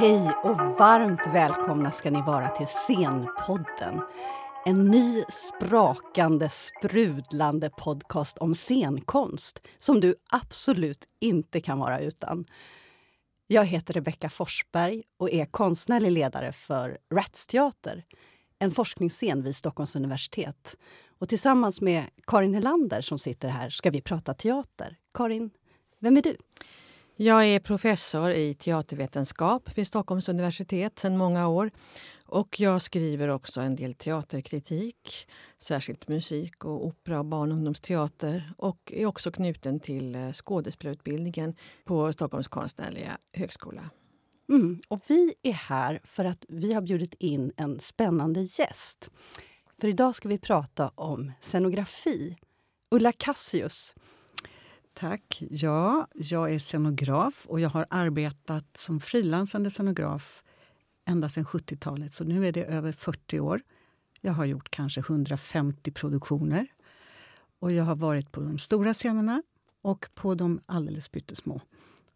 Hej och varmt välkomna ska ni vara till Scenpodden. En ny sprakande, sprudlande podcast om scenkonst som du absolut inte kan vara utan. Jag heter Rebecka Forsberg och är konstnärlig ledare för Rats Teater, en forskningsscen vid Stockholms universitet. Och tillsammans med Karin Helander som sitter här ska vi prata teater. Karin, vem är du? Jag är professor i teatervetenskap vid Stockholms universitet sedan många år. Och jag skriver också en del teaterkritik, särskilt musik och opera och barn och ungdomsteater och är också knuten till eh, skådespelarutbildningen på Stockholms konstnärliga högskola. Mm, och vi är här för att vi har bjudit in en spännande gäst. För idag ska vi prata om scenografi. Ulla Cassius, Tack. Ja, jag är scenograf och jag har arbetat som frilansande scenograf ända sedan 70-talet, så nu är det över 40 år. Jag har gjort kanske 150 produktioner. Och jag har varit på de stora scenerna och på de alldeles pyttesmå.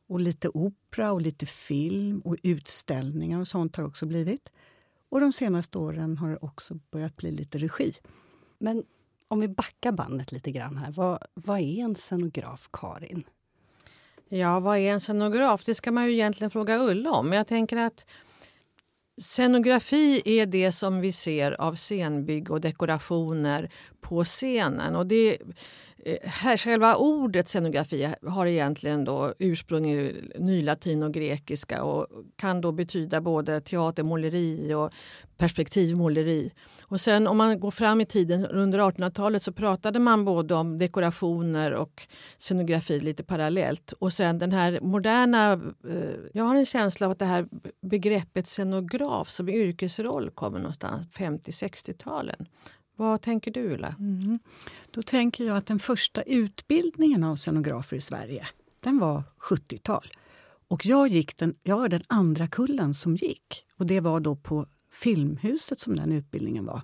Och lite opera och lite film och utställningar och sånt har också blivit. Och de senaste åren har det också börjat bli lite regi. Men om vi backar bandet lite grann här. Vad, vad är en scenograf, Karin? Ja, vad är en scenograf? Det ska man ju egentligen fråga Ulla om. Jag tänker att Scenografi är det som vi ser av scenbygg och dekorationer på scenen. Och det, Eh, här, själva ordet scenografi har egentligen då ursprung i nylatin och grekiska och kan då betyda både teatermåleri och perspektivmåleri. Och sen om man går fram i tiden under 1800-talet så pratade man både om dekorationer och scenografi lite parallellt. Och sen den här moderna... Eh, jag har en känsla av att det här begreppet scenograf som yrkesroll kommer någonstans 50-60-talen. Vad tänker du Ulla? Mm. Då tänker jag att den första utbildningen av scenografer i Sverige den var 70-tal. Och jag, gick den, jag var den andra kullen som gick. Och Det var då på Filmhuset som den utbildningen var.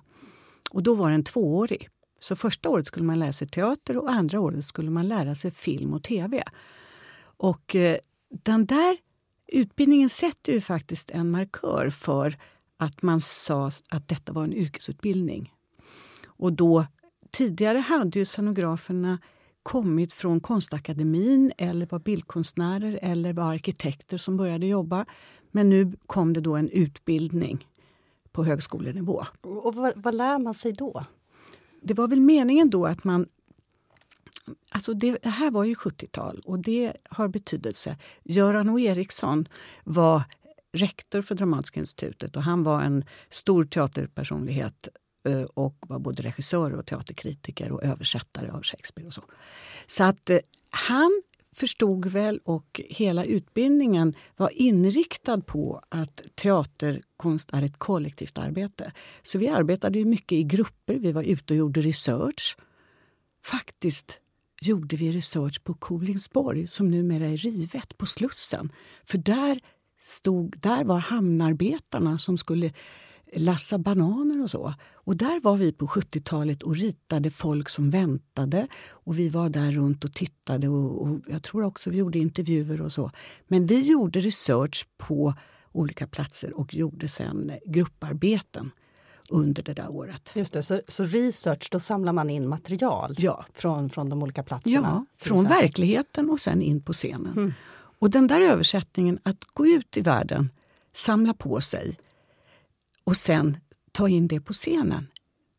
Och då var den tvåårig. Så första året skulle man lära sig teater och andra året skulle man lära sig film och tv. Och eh, den där utbildningen sätter ju faktiskt en markör för att man sa att detta var en yrkesutbildning. Och då, tidigare hade ju scenograferna kommit från Konstakademin eller var bildkonstnärer eller var arkitekter som började jobba. Men nu kom det då en utbildning på högskolenivå. Och vad, vad lär man sig då? Det var väl meningen då att man Alltså det, det, här var ju 70-tal och det har betydelse. Göran O Eriksson var rektor för Dramatiska institutet och han var en stor teaterpersonlighet Eh, och var både regissör och teaterkritiker och översättare av Shakespeare. och Så Så att eh, han förstod väl och hela utbildningen var inriktad på att teaterkonst är ett kollektivt arbete. Så vi arbetade mycket i grupper, vi var ute och gjorde research. Faktiskt gjorde vi research på Kolingsborg som numera är rivet, på Slussen. För där, stod, där var hamnarbetarna som skulle lassa bananer och så. Och där var vi på 70-talet och ritade folk som väntade. Och Vi var där runt och tittade och, och, jag tror också vi gjorde intervjuer och så. Men vi gjorde research på olika platser och gjorde sen grupparbeten under det där året. Just det, så, så research, då samlar man in material ja. från, från de olika platserna? Ja, från verkligheten och sen in på scenen. Mm. Och den där översättningen, att gå ut i världen, samla på sig och sen ta in det på scenen.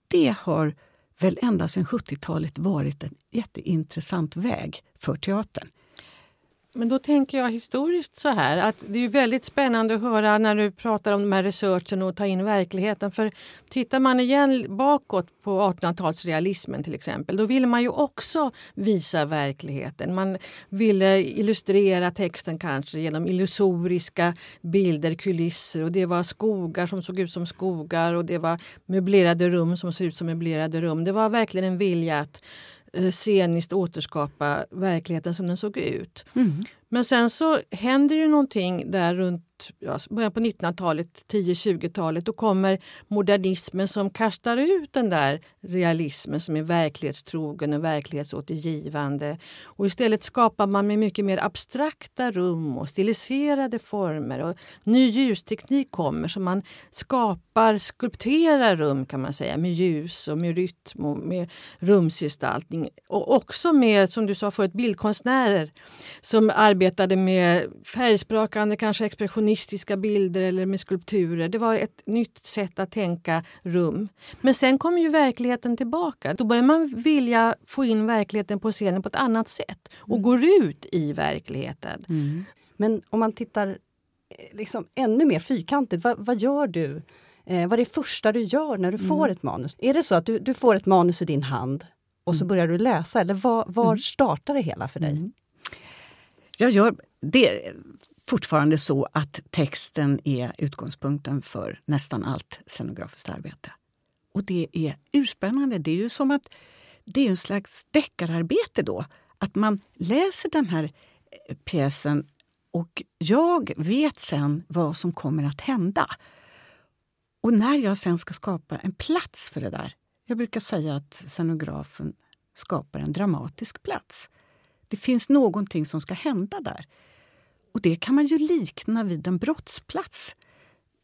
Det har väl ända sedan 70-talet varit en jätteintressant väg för teatern. Men då tänker jag historiskt så här att det är väldigt spännande att höra när du pratar om de här researchen och ta in verkligheten. För tittar man igen bakåt på 1800-talsrealismen till exempel, då ville man ju också visa verkligheten. Man ville illustrera texten kanske genom illusoriska bilder, kulisser och det var skogar som såg ut som skogar och det var möblerade rum som såg ut som möblerade rum. Det var verkligen en vilja att Eh, sceniskt återskapa verkligheten som den såg ut. Mm. Men sen så händer ju någonting där runt ja, början på 1900-talet, 10-20-talet. Då kommer modernismen som kastar ut den där realismen som är verklighetstrogen och verklighetsåtergivande. Och istället skapar man med mycket mer abstrakta rum och stiliserade former. Och ny ljusteknik kommer så man skapar, skulpterar rum kan man säga med ljus och med rytm och med rumsgestaltning. Och också med, som du sa förut, bildkonstnärer som arbetade med färgsprakande, kanske expressionistiska bilder eller med skulpturer. Det var ett nytt sätt att tänka rum. Men sen kommer ju verkligheten tillbaka. Då börjar man vilja få in verkligheten på scenen på ett annat sätt och mm. går ut i verkligheten. Mm. Men om man tittar eh, liksom ännu mer fyrkantigt, vad, vad gör du? Eh, vad är det första du gör när du mm. får ett manus? Är det så att du, du får ett manus i din hand och så mm. börjar du läsa eller var, var mm. startar det hela för dig? Jag gör det fortfarande så att texten är utgångspunkten för nästan allt scenografiskt arbete. Och det är urspännande. Det är ju som att det är en slags deckararbete då. Att man läser den här eh, pjäsen och jag vet sen vad som kommer att hända. Och när jag sen ska skapa en plats för det där. Jag brukar säga att scenografen skapar en dramatisk plats. Det finns någonting som ska hända där. Och det kan man ju likna vid en brottsplats.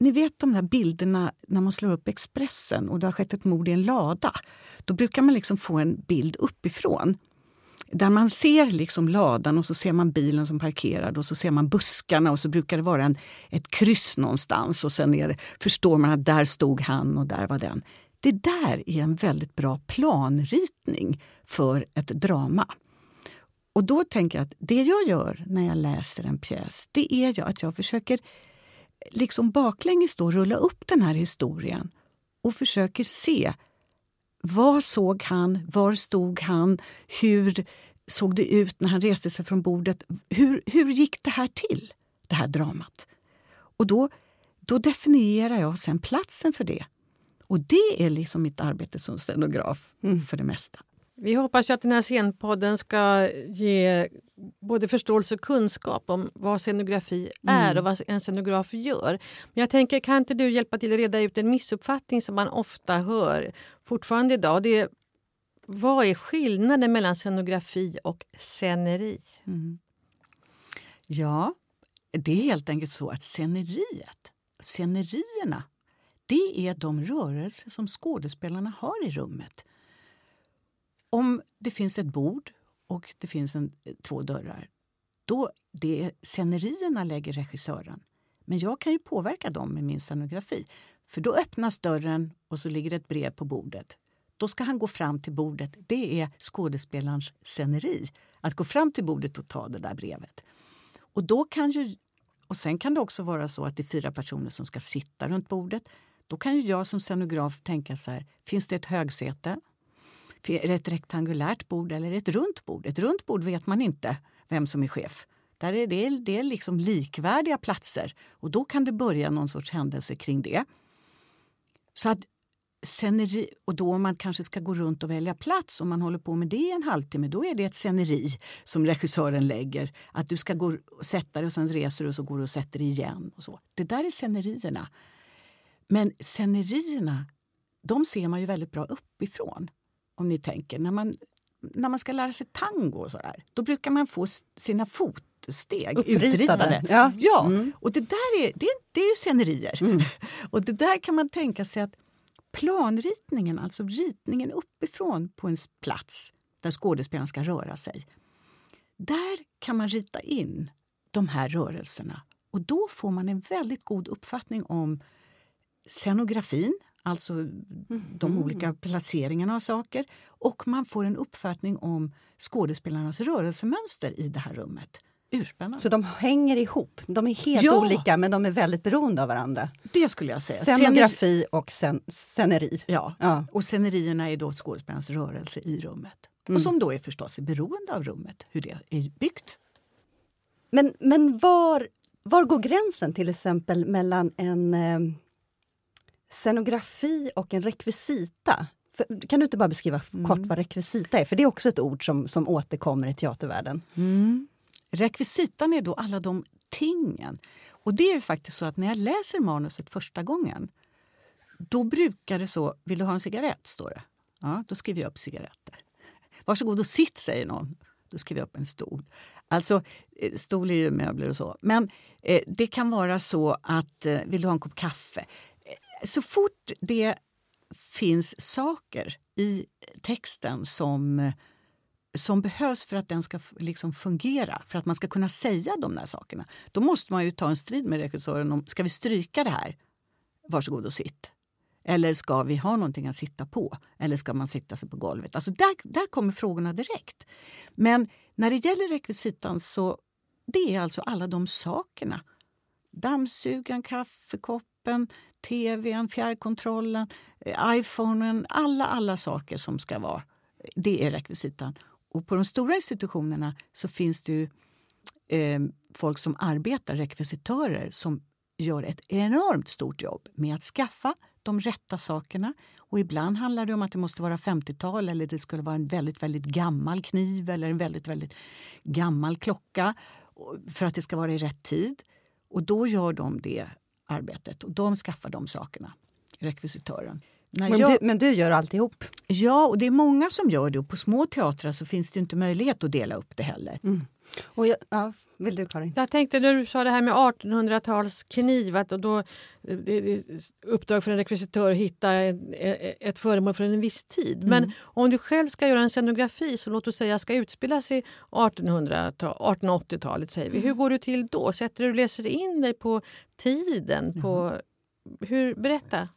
Ni vet de där bilderna när man slår upp Expressen och det har skett ett mord i en lada. Då brukar man liksom få en bild uppifrån. Där man ser liksom ladan och så ser man bilen som parkerad och så ser man buskarna och så brukar det vara en, ett kryss någonstans och sen är det, förstår man att där stod han och där var den. Det där är en väldigt bra planritning för ett drama. Och då tänker jag att det jag gör när jag läser en pjäs, det är ju att jag försöker liksom baklänges då rulla upp den här historien och försöker se vad såg han? Var stod han? Hur såg det ut när han reste sig från bordet? Hur, hur gick det här till, det här dramat? Och då, då definierar jag sen platsen för det. Och det är liksom mitt arbete som scenograf mm. för det mesta. Vi hoppas att den här scenpodden ska ge både förståelse och kunskap om vad scenografi är mm. och vad en scenograf gör. Men jag tänker, kan inte du hjälpa till att reda ut en missuppfattning som man ofta hör fortfarande idag? Det är, vad är skillnaden mellan scenografi och sceneri? Mm. Ja, det är helt enkelt så att sceneriet, scenerierna, det är de rörelser som skådespelarna har i rummet om det finns ett bord och det finns en, två dörrar, då det är scenerierna lägger regissören. Men jag kan ju påverka dem med min scenografi. För då öppnas dörren och så ligger ett brev på bordet. Då ska han gå fram till bordet. Det är skådespelarens sceneri. Att gå fram till bordet och ta det där brevet. Och då kan ju, och sen kan det också vara så att det är fyra personer som ska sitta runt bordet. Då kan ju jag som scenograf tänka så här, finns det ett högsäte? Är det ett rektangulärt bord eller ett runt bord? Ett runt bord vet man inte vem som är chef. Där är det, det är liksom likvärdiga platser och då kan det börja någon sorts händelse kring det. Så att sceneri, och då om man kanske ska gå runt och välja plats, om man håller på med det i en halvtimme, då är det ett sceneri som regissören lägger. Att du ska gå och sätta dig och sen reser du och så går du och sätter dig igen. Och så. Det där är scenerierna. Men scenerierna, de ser man ju väldigt bra uppifrån om ni tänker. När man, när man ska lära sig tango och sådär, då brukar man få sina fotsteg Uppritade. utritade. Ja, ja. Mm. och det där är, det, det är ju scenerier. Mm. och det där kan man tänka sig att planritningen, alltså ritningen uppifrån på en plats där skådespelaren ska röra sig. Där kan man rita in de här rörelserna och då får man en väldigt god uppfattning om scenografin, alltså de olika placeringarna av saker. Och man får en uppfattning om skådespelarnas rörelsemönster i det här rummet. Urspännande. Så de hänger ihop? De är helt ja. olika men de är väldigt beroende av varandra? Det skulle jag säga. Scenografi och scen sceneri. Ja. ja. och scenerierna är då skådespelarnas rörelse i rummet. Mm. Och som då är förstås är beroende av rummet, hur det är byggt. Men, men var, var går gränsen till exempel mellan en eh, scenografi och en rekvisita. För, kan du inte bara beskriva mm. kort vad rekvisita är? För det är också ett ord som, som återkommer i teatervärlden. Mm. rekvisitan är då alla de tingen. Och det är faktiskt så att när jag läser manuset första gången då brukar det så, vill du ha en cigarett? står det. Ja, då skriver jag upp cigaretter. Varsågod och sitt, säger någon. Då skriver jag upp en stol. Alltså, eh, stol är ju möbler och så. Men eh, det kan vara så att, eh, vill du ha en kopp kaffe? Så fort det finns saker i texten som, som behövs för att den ska liksom fungera, för att man ska kunna säga de där sakerna. Då måste man ju ta en strid med regissören om, ska vi stryka det här? Varsågod och sitt. Eller ska vi ha någonting att sitta på? Eller ska man sitta sig på golvet? Alltså där, där kommer frågorna direkt. Men när det gäller rekvisitan så det är alltså alla de sakerna. Dammsugaren, appen, tvn, fjärrkontrollen, eh, iphonen. Alla, alla saker som ska vara. Eh, det är rekvisitan. Och på de stora institutionerna så finns det ju eh, folk som arbetar, rekvisitörer som gör ett enormt stort jobb med att skaffa de rätta sakerna. Och ibland handlar det om att det måste vara 50-tal eller det skulle vara en väldigt, väldigt gammal kniv eller en väldigt, väldigt gammal klocka för att det ska vara i rätt tid. Och då gör de det arbetet och de skaffar de sakerna, rekvisitören. Men, jag, du, men du gör alltihop? Ja, och det är många som gör det. Och på små teatrar så finns det inte möjlighet att dela upp det heller. Mm. Och jag, ja, vill du Karin? Jag tänkte när du sa det här med 1800-talskniv att då det, uppdrag för en rekvisitör att hitta ett, ett föremål från en viss tid. Mm. Men om du själv ska göra en scenografi som låt oss säga ska utspelas i 1880-talet, säger vi. Mm. hur går du till då? Sätter du läser in dig på tiden? På, mm. hur, berätta.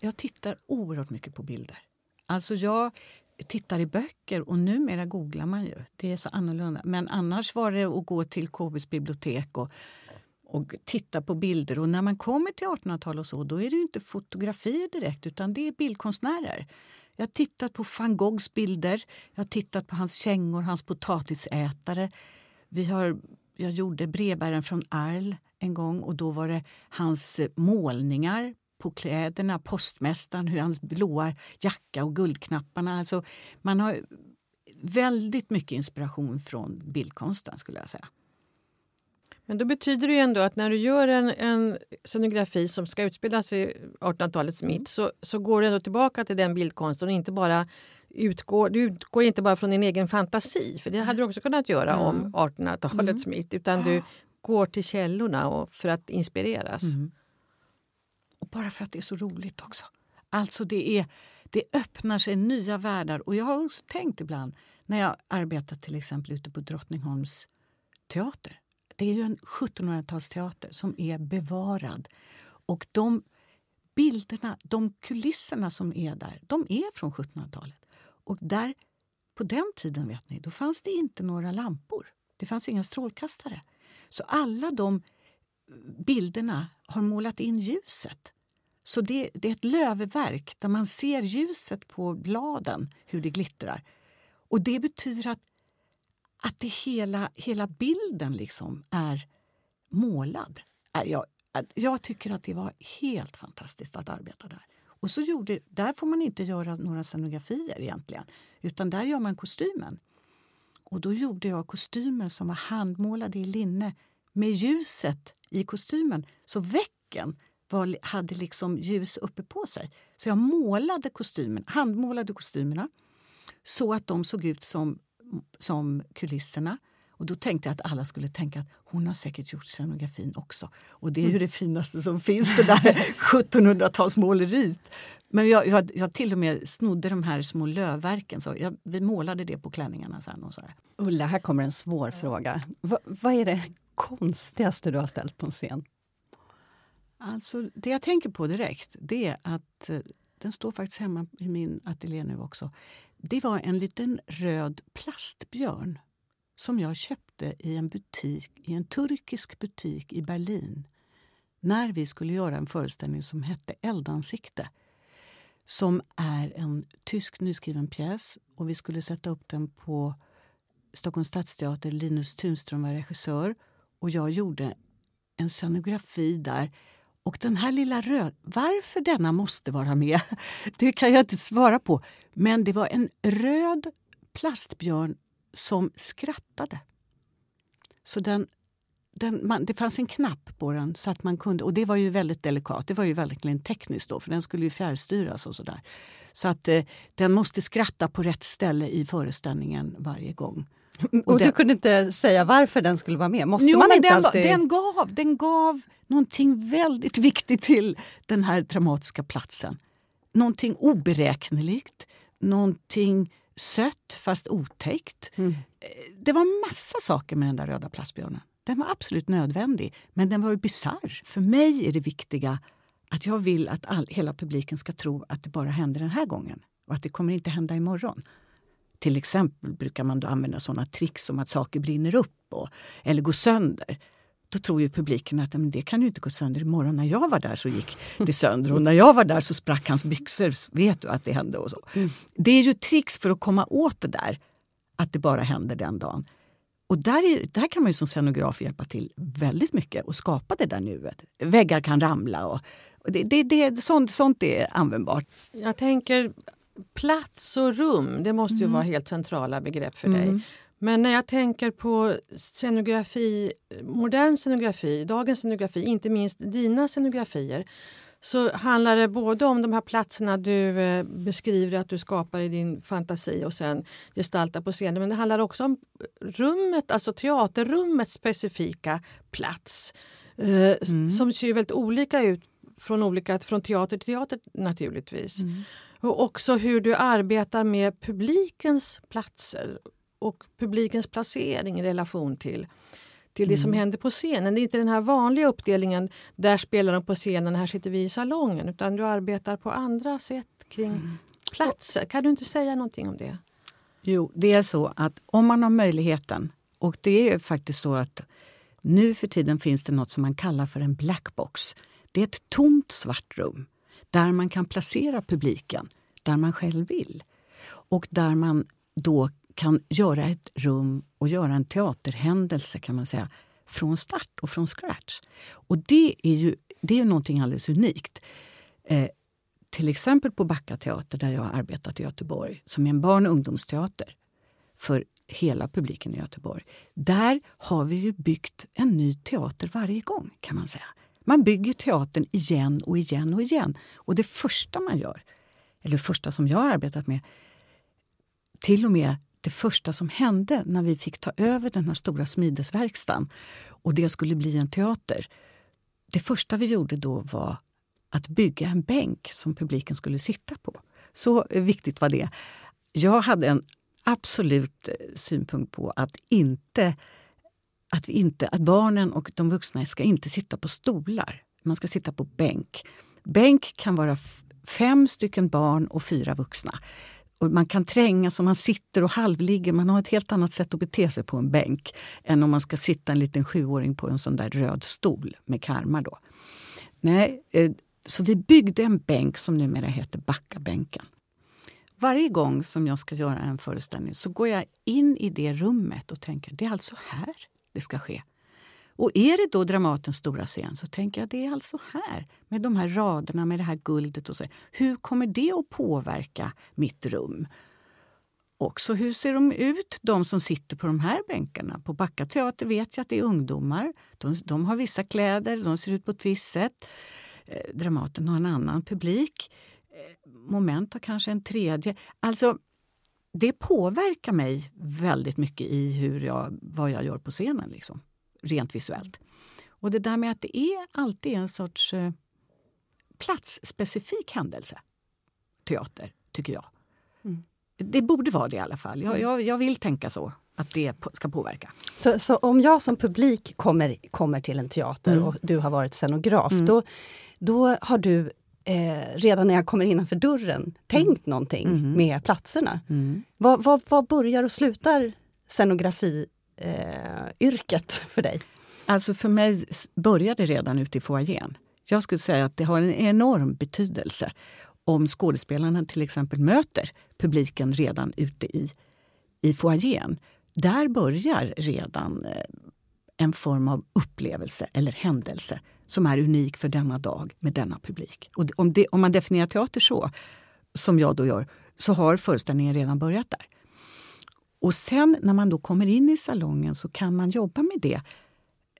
Jag tittar oerhört mycket på bilder. Alltså jag tittar i böcker och numera googlar man ju. Det är så annorlunda. Men annars var det att gå till KBs bibliotek och, och titta på bilder. Och när man kommer till 1800-talet och så, då är det inte fotografier direkt utan det är bildkonstnärer. Jag har tittat på van Goghs bilder, jag har tittat på hans kängor, hans potatisätare. Vi har, jag gjorde Brevbäraren från Arles en gång och då var det hans målningar på kläderna, postmästaren, hur hans blåa jacka och guldknapparna. Alltså, man har väldigt mycket inspiration från bildkonsten skulle jag säga. Men då betyder det ju ändå att när du gör en, en scenografi som ska utspelas i 1800-talets mitt mm. så, så går du ändå tillbaka till den bildkonsten och inte bara utgår, du utgår inte bara från din egen fantasi, för det hade du också kunnat göra mm. om 1800-talets mm. mitt, utan du går till källorna och, för att inspireras. Mm. Och bara för att det är så roligt också. Alltså det, är, det öppnar sig nya världar. Och jag har också tänkt ibland när jag arbetat till exempel ute på Drottningholms teater. Det är ju en 1700-talsteater som är bevarad. Och de bilderna, de kulisserna som är där, de är från 1700-talet. Och där, på den tiden vet ni, då fanns det inte några lampor. Det fanns inga strålkastare. Så alla de bilderna har målat in ljuset. Så det, det, är ett lövverk där man ser ljuset på bladen, hur det glittrar. Och det betyder att, att det hela, hela bilden liksom är målad. Äh, jag, äh, jag tycker att det var helt fantastiskt att arbeta där. Och så gjorde, där får man inte göra några scenografier egentligen, utan där gör man kostymen. Och då gjorde jag kostymer som var handmålade i linne med ljuset i kostymen. Så väcken var, hade liksom ljus uppe på sig. Så jag målade kostymen, handmålade kostymerna så att de såg ut som, som kulisserna. Och då tänkte jag att alla skulle tänka att hon har säkert gjort scenografin också. Och det är ju det finaste som finns, det där 1700-talsmåleriet. Men jag, jag, jag till och med snodde de här små lövverken. Så jag, vi målade det på klänningarna sen. Och så där. Ulla, här kommer en svår fråga. Va, vad är det konstigaste du har ställt på en scen? Alltså, det jag tänker på direkt det är att eh, den står faktiskt hemma i min ateljé nu också. Det var en liten röd plastbjörn som jag köpte i en butik, i en turkisk butik i Berlin när vi skulle göra en föreställning som hette Eldansikte som är en tysk nyskriven pjäs och vi skulle sätta upp den på Stockholms stadsteater. Linus Tunström var regissör och jag gjorde en scenografi där. Och den här lilla röd... Varför denna måste vara med, det kan jag inte svara på. Men det var en röd plastbjörn som skrattade. Så den, den, man, det fanns en knapp på den så att man kunde, och det var ju väldigt delikat. Det var ju verkligen tekniskt då för den skulle ju fjärrstyras och sådär. Så att eh, den måste skratta på rätt ställe i föreställningen varje gång. Och, och den, du kunde inte säga varför den skulle vara med? Måste jo, man inte den, alltid... den, gav, den gav någonting väldigt viktigt till den här dramatiska platsen. Någonting oberäkneligt, någonting sött fast otäckt. Mm. Eh, det var massa saker med den där röda plastbjörnen. Den var absolut nödvändig, men den var bisarr. För mig är det viktiga att jag vill att all, hela publiken ska tro att det bara händer den här gången och att det kommer inte hända imorgon. Till exempel brukar man då använda såna tricks som att saker brinner upp och, eller går sönder. Då tror ju publiken att men det kan ju inte gå sönder imorgon. När jag var där så gick det sönder och när jag var där så sprack hans byxor. Vet du att det hände? och så. Mm. Det är ju tricks för att komma åt det där, att det bara händer den dagen. Och där, är, där kan man ju som scenograf hjälpa till väldigt mycket och skapa det där nuet. Väggar kan ramla och, och det, det, det, sånt, sånt är användbart. Jag tänker plats och rum, det måste ju mm. vara helt centrala begrepp för mm. dig. Men när jag tänker på scenografi, modern scenografi, dagens scenografi, inte minst dina scenografier så handlar det både om de här platserna du eh, beskriver att du skapar i din fantasi och sen gestaltar på scenen. Men det handlar också om rummet, alltså teaterrummets specifika plats. Eh, mm. Som ser väldigt olika ut från, olika, från teater till teater naturligtvis. Mm. Och också hur du arbetar med publikens platser och publikens placering i relation till till det mm. som händer på scenen. Det är inte den här vanliga uppdelningen, där spelar de på scenen, här sitter vi i salongen. Utan du arbetar på andra sätt kring mm. platser. Kan du inte säga någonting om det? Jo, det är så att om man har möjligheten, och det är faktiskt så att nu för tiden finns det något som man kallar för en blackbox. Det är ett tomt svart rum där man kan placera publiken där man själv vill. Och där man då kan göra ett rum och göra en teaterhändelse kan man säga från start och från scratch. Och det är ju det är någonting alldeles unikt. Eh, till exempel på Backa teater där jag har arbetat i Göteborg som är en barn och ungdomsteater för hela publiken i Göteborg. Där har vi ju byggt en ny teater varje gång kan man säga. Man bygger teatern igen och igen och igen. Och det första man gör, eller det första som jag har arbetat med, till och med det första som hände när vi fick ta över den här stora smidesverkstan och det skulle bli en teater. Det första vi gjorde då var att bygga en bänk som publiken skulle sitta på. Så viktigt var det. Jag hade en absolut eh, synpunkt på att inte att, vi inte, att barnen och de vuxna ska inte sitta på stolar. Man ska sitta på bänk. Bänk kan vara fem stycken barn och fyra vuxna. Och man kan trängas och man sitter och halvligger. Man har ett helt annat sätt att bete sig på en bänk än om man ska sitta en liten sjuåring på en sån där röd stol med karmar. Då. Nej, eh, så vi byggde en bänk som numera heter Backabänken. Varje gång som jag ska göra en föreställning så går jag in i det rummet och tänker det är alltså här det ska ske. Och är det då Dramatens stora scen så tänker jag det är alltså här med de här raderna med det här guldet. och så. Hur kommer det att påverka mitt rum? Också hur ser de ut, de som sitter på de här bänkarna? På Backa teater vet jag att det är ungdomar. De, de har vissa kläder, de ser ut på ett visst sätt. Eh, Dramaten har en annan publik. Eh, moment har kanske en tredje. Alltså, det påverkar mig väldigt mycket i hur jag, vad jag gör på scenen. Liksom rent visuellt. Och det där med att det är alltid en sorts eh, platsspecifik händelse, teater, tycker jag. Mm. Det borde vara det i alla fall. Jag, mm. jag, jag, vill tänka så, att det ska påverka. Så, så om jag som publik kommer, kommer till en teater mm. och du har varit scenograf, mm. då, då har du eh, redan när jag kommer innanför dörren tänkt mm. någonting mm. med platserna. Mm. Vad, vad, vad börjar och slutar scenografi eh, för dig? Alltså för mig började det redan ute i foajén. Jag skulle säga att det har en enorm betydelse om skådespelarna till exempel möter publiken redan ute i, i foajén. Där börjar redan eh, en form av upplevelse eller händelse som är unik för denna dag med denna publik. Och om, det, om man definierar teater så, som jag då gör, så har föreställningen redan börjat där. Och sen när man då kommer in i salongen så kan man jobba med det.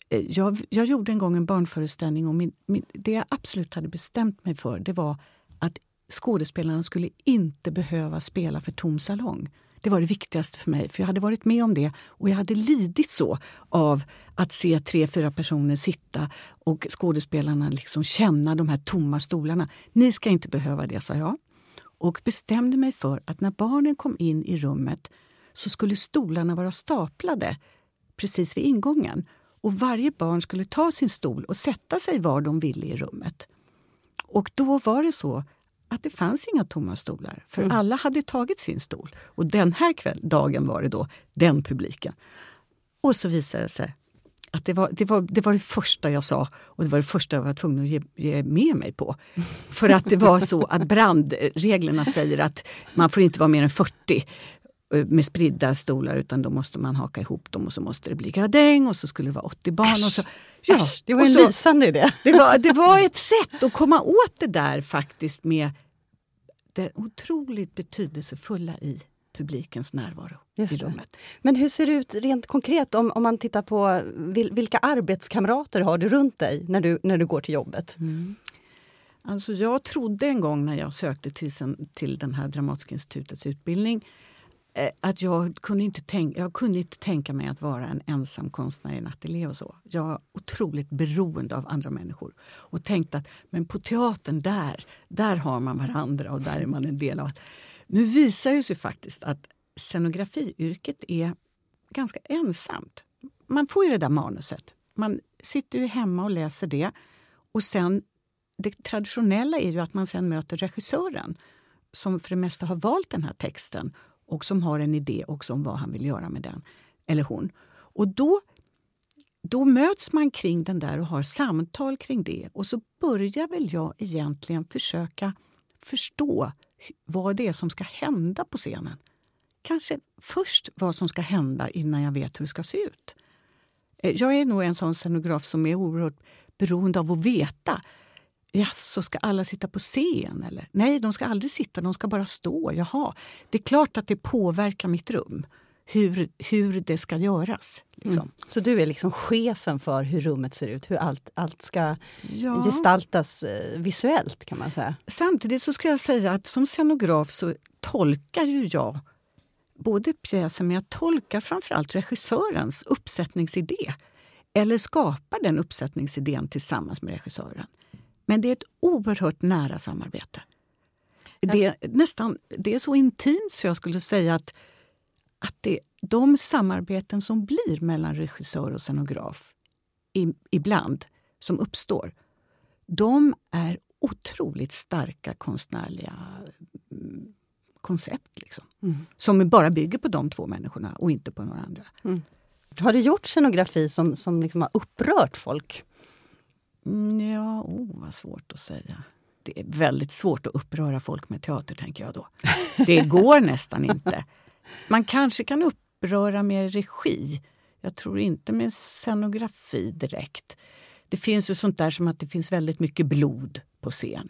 Eh, jag, jag gjorde en gång en barnföreställning och min, min, det jag absolut hade bestämt mig för det var att skådespelarna skulle inte behöva spela för tom salong. Det var det viktigaste för mig, för jag hade varit med om det och jag hade lidit så av att se tre, fyra personer sitta och skådespelarna liksom känna de här tomma stolarna. Ni ska inte behöva det, sa jag. Och bestämde mig för att när barnen kom in i rummet så skulle stolarna vara staplade precis vid ingången. Och varje barn skulle ta sin stol och sätta sig var de ville i rummet. Och då var det så att det fanns inga tomma stolar, för mm. alla hade tagit sin stol. Och den här kväll, dagen var det då den publiken. Och så visade det sig att det var, det, var, det var det första jag sa och det var det första jag var tvungen att ge, ge med mig på. För att det var så att brandreglerna säger att man får inte vara mer än 40 eh, med spridda stolar utan då måste man haka ihop dem och så måste det bli gradäng och så skulle det vara 80 barn. Äsch, och så, ja, äsch, det var en så, lysande idé. Det var, det var ett sätt att komma åt det där faktiskt med det otroligt betydelsefulla i publikens närvaro Just i rummet. Men hur ser det ut rent konkret om, om man tittar på vil, vilka arbetskamrater har du runt dig när du, när du går till jobbet? Mm. Alltså jag trodde en gång när jag sökte till, till den här Dramatiska institutets utbildning Eh, Eh, att jag kunde, inte tänka, jag kunde inte tänka mig att vara en ensam konstnär i en ateljé och så. Jag var otroligt beroende av andra människor och tänkte att men på teatern, där, där har man varandra och där är man en del av. Nu visar det sig faktiskt att scenografiyrket är ganska ensamt. Man får ju det där manuset. Man sitter ju hemma och läser det. Och sen, det traditionella är ju att man sen möter regissören som för det mesta har valt den här texten och som har en idé också om vad han vill göra med den, eller hon. Och då, då möts man kring den där och har samtal kring det. Och så börjar väl jag egentligen försöka förstå vad det är som ska hända på scenen. Kanske först vad som ska hända innan jag vet hur det ska se ut. Eh, jag är nog en sån scenograf som är oerhört beroende av att veta så ska alla sitta på scen? Eller? Nej, de ska aldrig sitta, de ska bara stå. Jaha, det är klart att det påverkar mitt rum, hur, hur det ska göras. Liksom. Mm. Så du är liksom chefen för hur rummet ser ut, hur allt, allt ska ja. gestaltas eh, visuellt kan man säga? Samtidigt så ska jag säga att som scenograf så tolkar ju jag både pjäsen, men jag tolkar framförallt regissörens uppsättningsidé. Eller skapar den uppsättningsidén tillsammans med regissören. Men det är ett oerhört nära samarbete. Det är, nästan, det är så intimt så jag skulle säga att, att det, de samarbeten som blir mellan regissör och scenograf i, ibland, som uppstår, de är otroligt starka konstnärliga mm, koncept. Liksom. Mm. Som bara bygger på de två människorna och inte på några andra. Mm. Har du gjort scenografi som, som liksom har upprört folk? Mm, ja, oh, vad svårt att säga. Det är väldigt svårt att uppröra folk med teater, tänker jag då. Det går nästan inte. Man kanske kan uppröra med regi. Jag tror inte med scenografi direkt. Det finns ju sånt där som att det finns väldigt mycket blod på scen.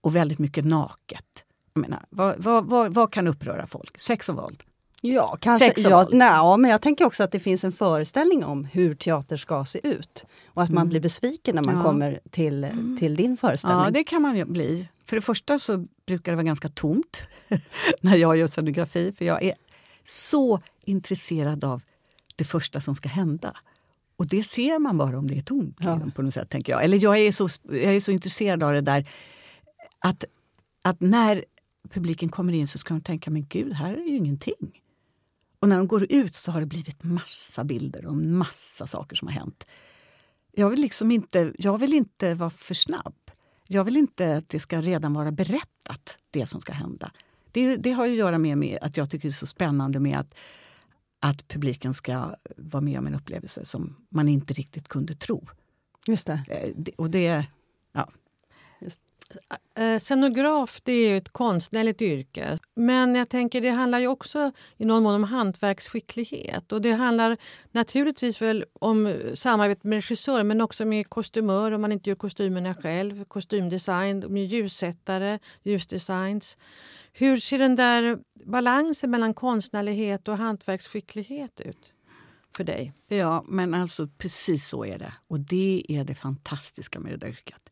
Och väldigt mycket naket. Jag menar, vad, vad, vad, vad kan uppröra folk? Sex och våld. Ja, kanske. Sex ja, nej, men jag tänker också att det finns en föreställning om hur teater ska se ut. Och att mm. man blir besviken när man ja. kommer till, till din föreställning. Ja, det kan man ju bli. För det första så brukar det vara ganska tomt när jag gör scenografi. För jag är så intresserad av det första som ska hända. Och det ser man bara om det är tomt. Ja. På något sätt, tänker jag. Eller jag är, så, jag är så intresserad av det där att, att när publiken kommer in så ska de tänka, men gud, här är ju ingenting. Och när de går ut så har det blivit massa bilder och massa saker som har hänt. Jag vill liksom inte, jag vill inte vara för snabb. Jag vill inte att det ska redan vara berättat, det som ska hända. Det, det har att göra med, att jag tycker det är så spännande med att, att publiken ska vara med om en upplevelse som man inte riktigt kunde tro. Just det. Eh, och det, ja. Eh, Eh, eh, scenograf det är ju ett konstnärligt yrke. Men jag tänker det handlar ju också i någon mån om hantverksskicklighet. Och det handlar naturligtvis väl om samarbete med regissör men också med kostymör om man inte gör kostymerna själv. Kostymdesign, med ljussättare, ljusdesigns. Hur ser den där balansen mellan konstnärlighet och hantverksskicklighet ut för dig? Ja, men alltså precis så är det. Och det är det fantastiska med det där yrket.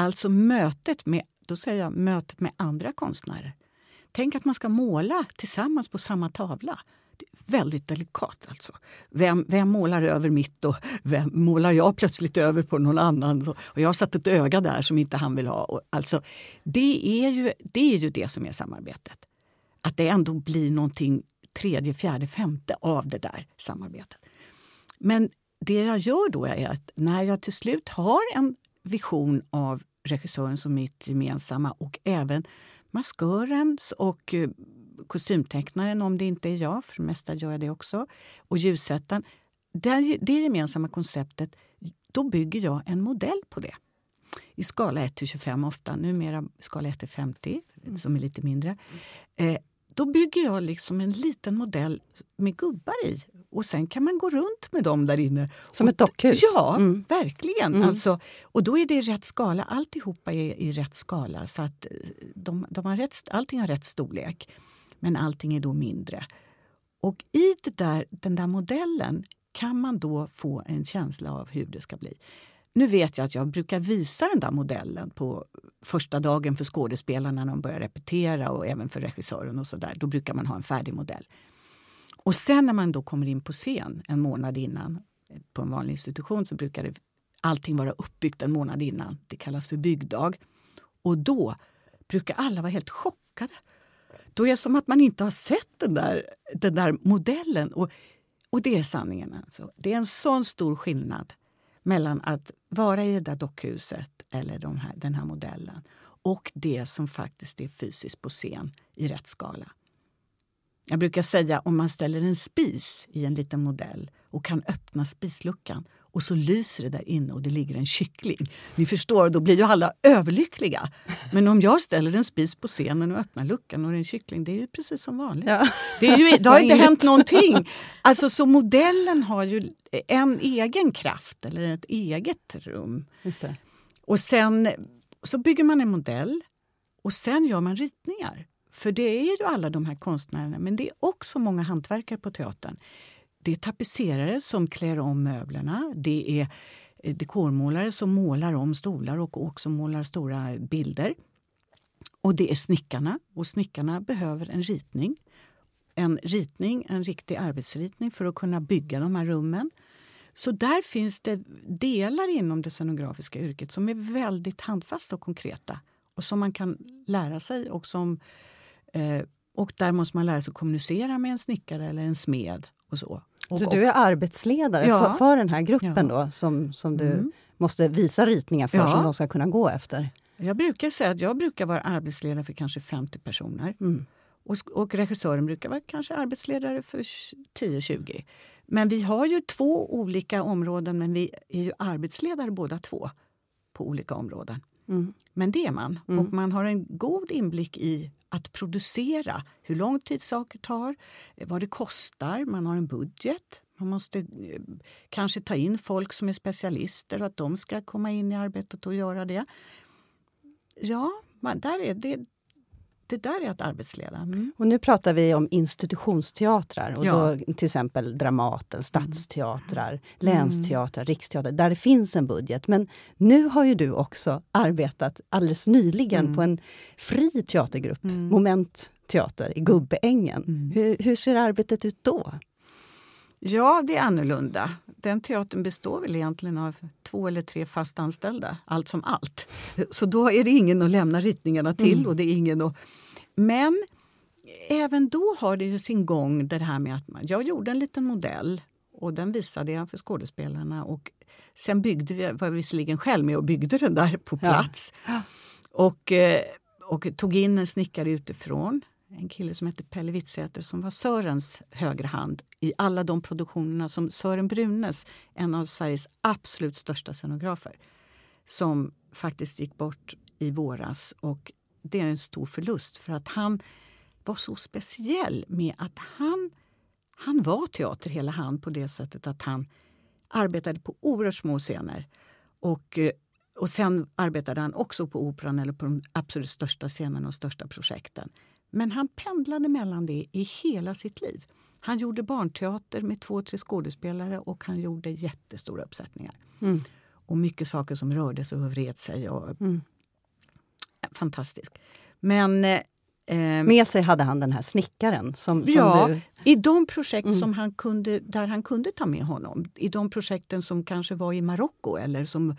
Alltså mötet med, då säger jag mötet med andra konstnärer. Tänk att man ska måla tillsammans på samma tavla. Det är väldigt delikat. alltså. Vem, vem målar över mitt och vem målar jag plötsligt över på någon annan? Och jag har satt ett öga där som inte han vill ha. Och alltså, det, är ju, det är ju det som är samarbetet. Att det ändå blir någonting tredje, fjärde, femte av det där samarbetet. Men det jag gör då är att när jag till slut har en vision av regissören som mitt gemensamma och även maskörens och eh, kostymtecknaren om det inte är jag, för det mesta gör jag det också, och ljussättaren. Det, det gemensamma konceptet, då bygger jag en modell på det. I skala 1 till 25 ofta, numera skala 1 till 50 som är lite mindre. Eh, då bygger jag liksom en liten modell med gubbar i och sen kan man gå runt med dem där inne. Som och, ett dockhus? Ja, mm. verkligen. Mm. Alltså, och då är det rätt skala. Alltihopa är i rätt skala. Så att eh, de, de har rätt, allting har rätt storlek, men allting är då mindre. Och i där, den där modellen kan man då få en känsla av hur det ska bli. Nu vet jag att jag brukar visa den där modellen på första dagen för skådespelarna när de börjar repetera och även för regissören. och sådär. Då brukar man ha en färdig modell. Och sen när man då kommer in på scen en månad innan på en vanlig institution så brukar det, allting vara uppbyggt en månad innan. Det kallas för byggdag. Och då brukar alla vara helt chockade. Då är det som att man inte har sett den där, den där modellen. Och, och det är sanningen. Alltså. Det är en sån stor skillnad mellan att vara i det där dockhuset eller de här, den här modellen och det som faktiskt är fysiskt på scen i rätt skala. Jag brukar säga om man ställer en spis i en liten modell och kan öppna spisluckan och så lyser det där inne och det ligger en kyckling. Ni förstår, då blir ju alla överlyckliga. Men om jag ställer en spis på scenen och öppnar luckan och det är en kyckling, det är ju precis som vanligt. Ja. Det, är ju, det har inte hänt någonting. Alltså, så modellen har ju en egen kraft eller ett eget rum. Och sen så bygger man en modell och sen gör man ritningar. För det är ju alla de här konstnärerna, men det är också många hantverkare på teatern. Det är tapetserare som klär om möblerna. Det är eh, dekormålare som målar om stolar och också målar stora bilder. Och det är snickarna, och snickarna behöver en ritning. En ritning, en riktig arbetsritning för att kunna bygga de här rummen. Så där finns det delar inom det scenografiska yrket som är väldigt handfasta och konkreta och som man kan lära sig och som Eh, och där måste man lära sig att kommunicera med en snickare eller en smed. Och så. Och, så du är arbetsledare ja. för, för, den här gruppen ja. då som, som du mm. måste visa ritningar för ja. som de ska kunna gå efter? Jag brukar säga att jag brukar vara arbetsledare för kanske 50 personer. Mm. Och, och regissören brukar vara kanske arbetsledare för 10-20. Men vi har ju två olika områden men vi är ju arbetsledare båda två på olika områden. Mm. Men det är man. Mm. Och man har en god inblick i att producera, hur lång tid saker tar, vad det kostar, man har en budget. Man måste eh, kanske ta in folk som är specialister och att de ska komma in i arbetet och göra det. Ja, man, där är det, det där är att arbetsleda. Mm. Och nu pratar vi om institutionsteatrar, och ja. då, till exempel Dramaten, stadsteatrar, mm. länsteatrar, riksteatrar, där det finns en budget. Men nu har ju du också arbetat alldeles nyligen mm. på en fri teatergrupp, mm. Moment Teater i Gubbeängen. Mm. Hur, hur ser arbetet ut då? Ja, det är annorlunda. Den teatern består väl egentligen av två eller tre fast anställda, allt som allt. Så då är det ingen att lämna ritningarna till. Mm. och det är ingen att... Men även då har det ju sin gång det här med att man, jag gjorde en liten modell och den visade jag för skådespelarna. Och sen byggde vi, var jag visserligen själv med och byggde den där på plats. Ja. Och, eh, och tog in en snickare utifrån en kille som hette Pelle Wittsäter som var Sörens högra hand i alla de produktionerna som Sören Brunes, en av Sveriges absolut största scenografer, som faktiskt gick bort i våras och det är en stor förlust för att han var så speciell med att han, han var teater hela han på det sättet att han arbetade på oerhört små scener. Och, eh, och sen arbetade han också på Operan eller på de absolut största scenerna och största projekten. Men han pendlade mellan det i hela sitt liv. Han gjorde barnteater med två, tre skådespelare och han gjorde jättestora uppsättningar. Mm. Och mycket saker som rörde sig och vred sig. Och, mm. Fantastisk. Men eh, med sig hade han den här snickaren. Som, som ja, du... i de projekt mm. som han kunde, där han kunde ta med honom. I de projekten som kanske var i Marocko eller som,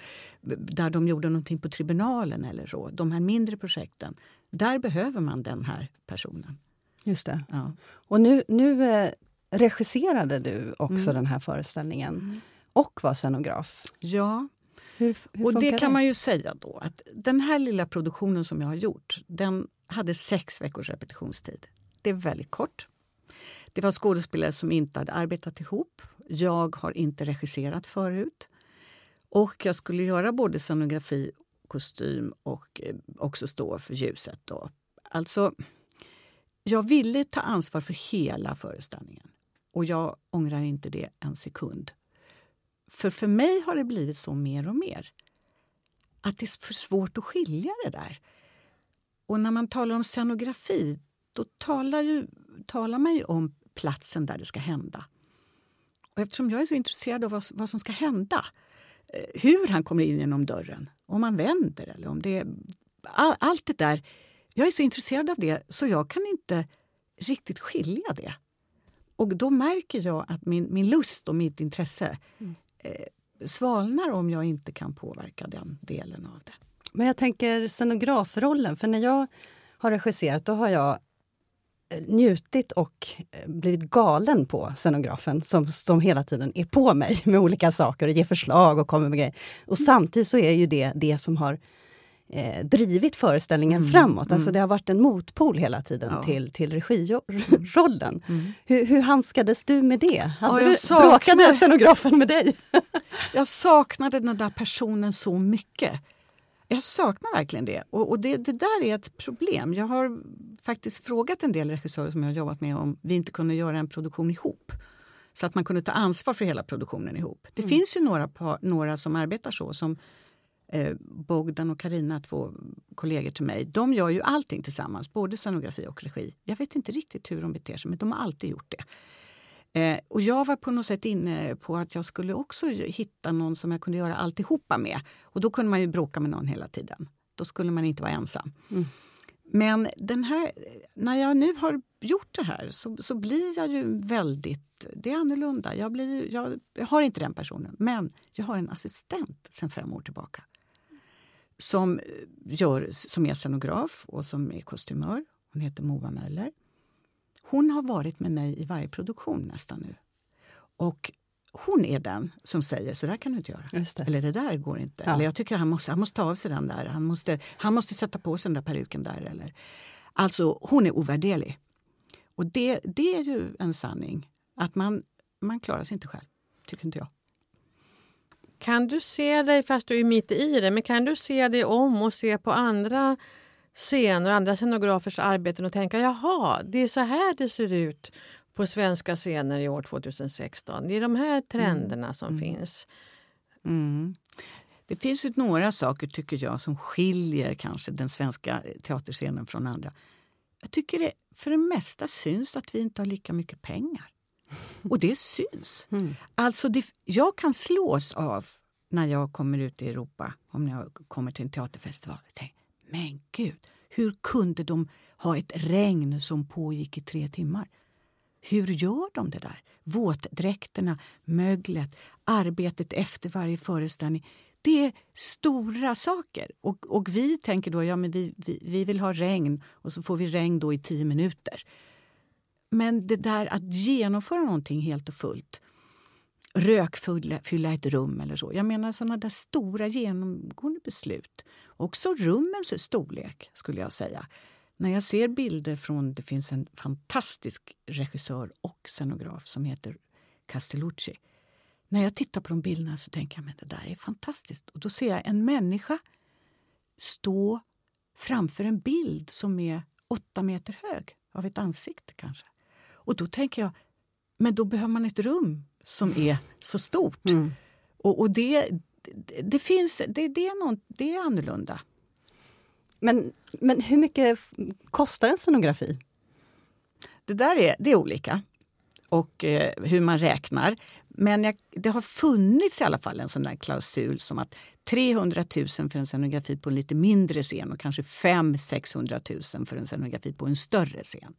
där de gjorde någonting på tribunalen eller så. De här mindre projekten. Där behöver man den här personen. Just det. Ja. Och nu, nu eh, regisserade du också mm. den här föreställningen mm. och var scenograf. Ja. Hur, hur och det kan det? man ju säga då att den här lilla produktionen som jag har gjort, den hade sex veckors repetitionstid. Det är väldigt kort. Det var skådespelare som inte hade arbetat ihop. Jag har inte regisserat förut. Och jag skulle göra både scenografi, kostym och eh, också stå för ljuset. Då. Alltså, jag ville ta ansvar för hela föreställningen. Och jag ångrar inte det en sekund. För för mig har det blivit så mer och mer. Att det är för svårt att skilja det där. Och när man talar om scenografi, då talar, ju, talar man ju om platsen där det ska hända. Och eftersom jag är så intresserad av vad, vad som ska hända, eh, hur han kommer in genom dörren, om man vänder eller om det... All, allt det där. Jag är så intresserad av det så jag kan inte riktigt skilja det. Och då märker jag att min, min lust och mitt intresse mm. eh, svalnar om jag inte kan påverka den delen av det. Men jag tänker scenografrollen, för när jag har regisserat då har jag njutit och eh, blivit galen på scenografen som, som hela tiden är på mig med olika saker och ger förslag och kommer med grejer. Och samtidigt så är ju det det som har eh, drivit föreställningen mm. framåt. Alltså mm. det har varit en motpol hela tiden ja. till, till regirollen. Mm. Hur, hur handskades du med det? Hade ja, du, saknade... Bråkade scenografen med dig? jag saknade den där personen så mycket. Jag saknar verkligen det. Och, och det, det, där är ett problem. Jag har faktiskt frågat en del regissörer som jag har jobbat med om vi inte kunde göra en produktion ihop. Så att man kunde ta ansvar för hela produktionen ihop. Det mm. finns ju några, några som arbetar så. Som eh, Bogdan och Karina, två kollegor till mig. De gör ju allting tillsammans, både scenografi och regi. Jag vet inte riktigt hur de beter sig, men de har alltid gjort det. Eh, och jag var på något sätt inne på att jag skulle också hitta någon som jag kunde göra alltihopa med. Och då kunde man ju bråka med någon hela tiden. Då skulle man inte vara ensam. Mm. Men den här, när jag nu har gjort det här så, så blir jag ju väldigt... Det är annorlunda. Jag, blir, jag, jag har inte den personen, men jag har en assistent sen fem år tillbaka som, gör, som är scenograf och som är kostymör. Hon heter Moa Möller. Hon har varit med mig i varje produktion nästan nu. Och hon är den som säger så där kan du inte göra. Det. Eller det där går inte. Ja. Eller jag tycker han måste, han måste ta av sig den där. Han måste, han måste sätta på sig den där peruken där. Eller. Alltså hon är ovärderlig. Och det, det är ju en sanning. Att man, man klarar sig inte själv, tycker inte jag. Kan du se dig, fast du är mitt i det, men kan du se dig om och se på andra scener och andra scenografers arbeten och tänka jaha, det är så här det ser ut på svenska scener i år 2016. Det är de här trenderna mm. som mm. finns. Mm. Det finns ju några saker tycker jag som skiljer kanske den svenska teaterscenen från andra. Jag tycker det för det mesta syns att vi inte har lika mycket pengar. Och det syns. Mm. Alltså det, jag kan slås av när jag kommer ut i Europa, om jag kommer till en teaterfestival. Tänk, men gud, hur kunde de ha ett regn som pågick i tre timmar? Hur gör de det där? Våtdräkterna, möglet, arbetet efter varje föreställning. Det är stora saker. Och, och vi tänker då ja men vi, vi, vi vill ha regn och så får vi regn då i tio minuter. Men det där att genomföra någonting helt och fullt rökfylla ett rum eller så. Jag menar sådana där stora genomgående beslut. Också rummens storlek skulle jag säga. När jag ser bilder från, det finns en fantastisk regissör och scenograf som heter Castellucci. När jag tittar på de bilderna så tänker jag men det där är fantastiskt. Och då ser jag en människa stå framför en bild som är åtta meter hög, av ett ansikte kanske. Och då tänker jag, men då behöver man ett rum som är så stort. Mm. Och, och det, det, finns, det, det, är någon, det är annorlunda. Men, men hur mycket kostar en scenografi? Det där är, det är olika, och eh, hur man räknar. Men jag, det har funnits i alla fall en sån där klausul som att 300 000 för en scenografi på en lite mindre scen och kanske 500-600 000 för en scenografi på en större scen.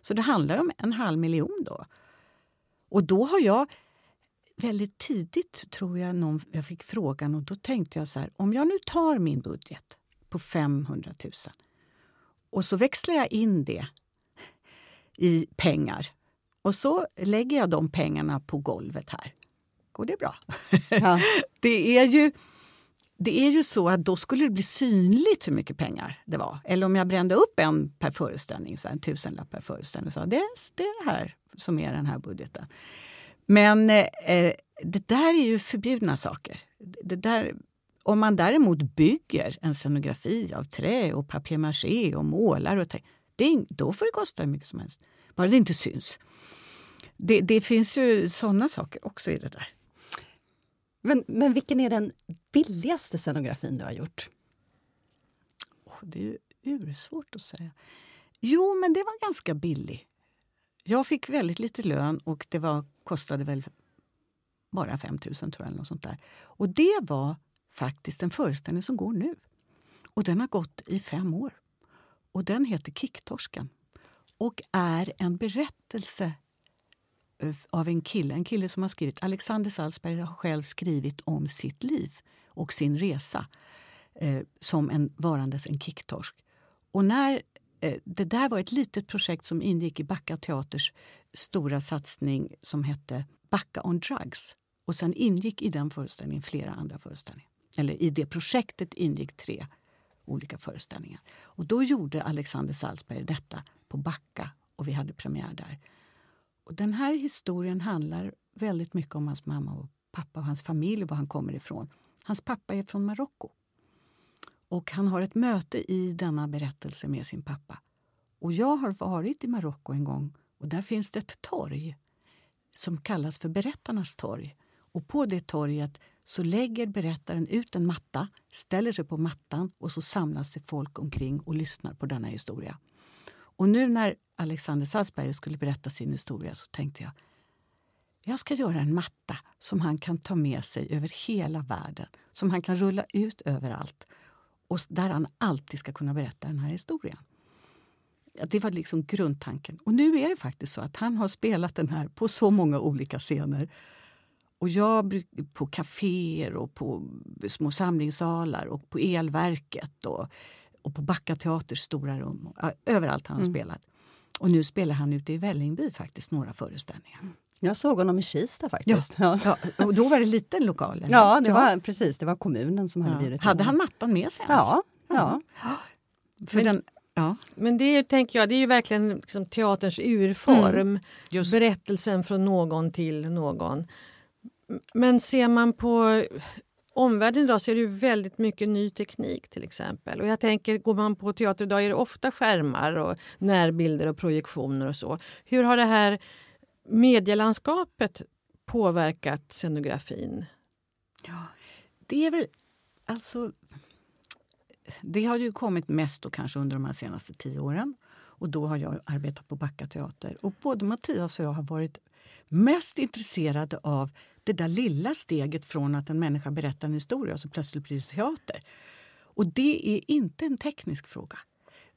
Så det handlar om en halv miljon då. Och då har jag väldigt tidigt, tror jag, någon, jag fick frågan och då tänkte jag så här, om jag nu tar min budget på 500 000 och så växlar jag in det i pengar och så lägger jag de pengarna på golvet här. Går det bra? Ja. Det är ju, det är ju så att då skulle det bli synligt hur mycket pengar det var. Eller om jag brände upp en per föreställning, så en tusenlapp per föreställning, och sa det, det är det här som är den här budgeten. Men eh, det där är ju förbjudna saker. Det där, om man däremot bygger en scenografi av trä och papier-maché och målar, och det då får det kosta hur mycket som helst. Bara det inte syns. Det, det finns ju såna saker också i det där. Men, men vilken är den billigaste scenografin du har gjort? Åh, det är ju ursvårt att säga. Jo, men det var ganska billig. Jag fick väldigt lite lön och det var, kostade väl bara 5 000 tror jag. Eller något sånt där. Och det var faktiskt en föreställning som går nu. Och den har gått i fem år. Och den heter Kicktorsken. Och är en berättelse eh, av en kille, en kille som har skrivit, Alexander Salzberg har själv skrivit om sitt liv och sin resa eh, som en varandes en kicktorsk. Och när Eh, det där var ett litet projekt som ingick i Backa Teaters stora satsning som hette Backa on drugs. Och sen ingick i den föreställningen flera andra föreställningar. Eller i det projektet ingick tre olika föreställningar. Och då gjorde Alexander Salzberg detta på Backa och vi hade premiär där. Och den här historien handlar väldigt mycket om hans mamma och pappa och hans familj och var han kommer ifrån. Hans pappa är från Marocko. Och han har ett möte i denna berättelse med sin pappa. Och jag har varit i Marocko en gång och där finns det ett torg som kallas för Berättarnas torg. Och på det torget så lägger berättaren ut en matta, ställer sig på mattan och så samlas det folk omkring och lyssnar på denna historia. Och nu när Alexander Salzberg skulle berätta sin historia så tänkte jag jag ska göra en matta som han kan ta med sig över hela världen, som han kan rulla ut överallt och där han alltid ska kunna berätta den här historien. Det var liksom grundtanken. Och nu är det faktiskt så att han har spelat den här på så många olika scener. Och jag på kaféer och på små samlingssalar och på elverket och, och på Backa Teaters stora rum. Överallt har han Mm. spelat. Och nu spelar han ute i Vällingby faktiskt några föreställningar. Jag såg honom i Kista faktiskt. Ja, Ja, och då var det liten lokal? eller? ja det var precis. Det var kommunen som hade Ja. bjudit Hade han mattan med sig? ens? Ja, ja. För Men- den, ja, Men det är, tänker jag, det är ju verkligen liksom teaterns urform. Mm, just. Berättelsen från någon till någon. Men ser man på omvärlden idag så är det ju väldigt mycket ny teknik till exempel. Och jag tänker, går man på teater idag är det ofta skärmar och närbilder och projektioner och så. Hur har det här medielandskapet påverkat scenografin? Ja, det är väl alltså... Det har ju kommit mest då kanske under de här senaste tio åren. Och då har jag arbetat på Backa teater. Och både Mattias och jag har varit mest intresserade av det där lilla steget från att en människa berättar en historia och så plötsligt blir det teater. Och det är inte en teknisk fråga.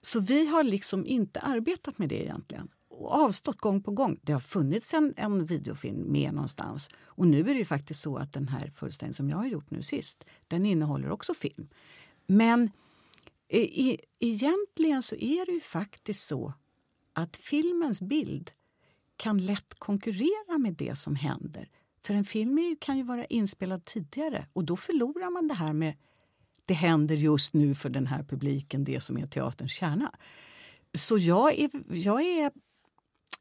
Så vi har liksom inte arbetat med det egentligen. Avstått gång på gång. Det har funnits en, en videofilm med någonstans. Och nu är det ju faktiskt så att den här föreställningen som jag har gjort nu sist, den innehåller också film. Men e- egentligen så är det ju faktiskt så att filmens bild kan lätt konkurrera med det som händer. För en film är, ju- kan ju vara inspelad tidigare och då förlorar man det här med det händer just nu för den här publiken, det som är teaterns kärna. Så jag är, jag är,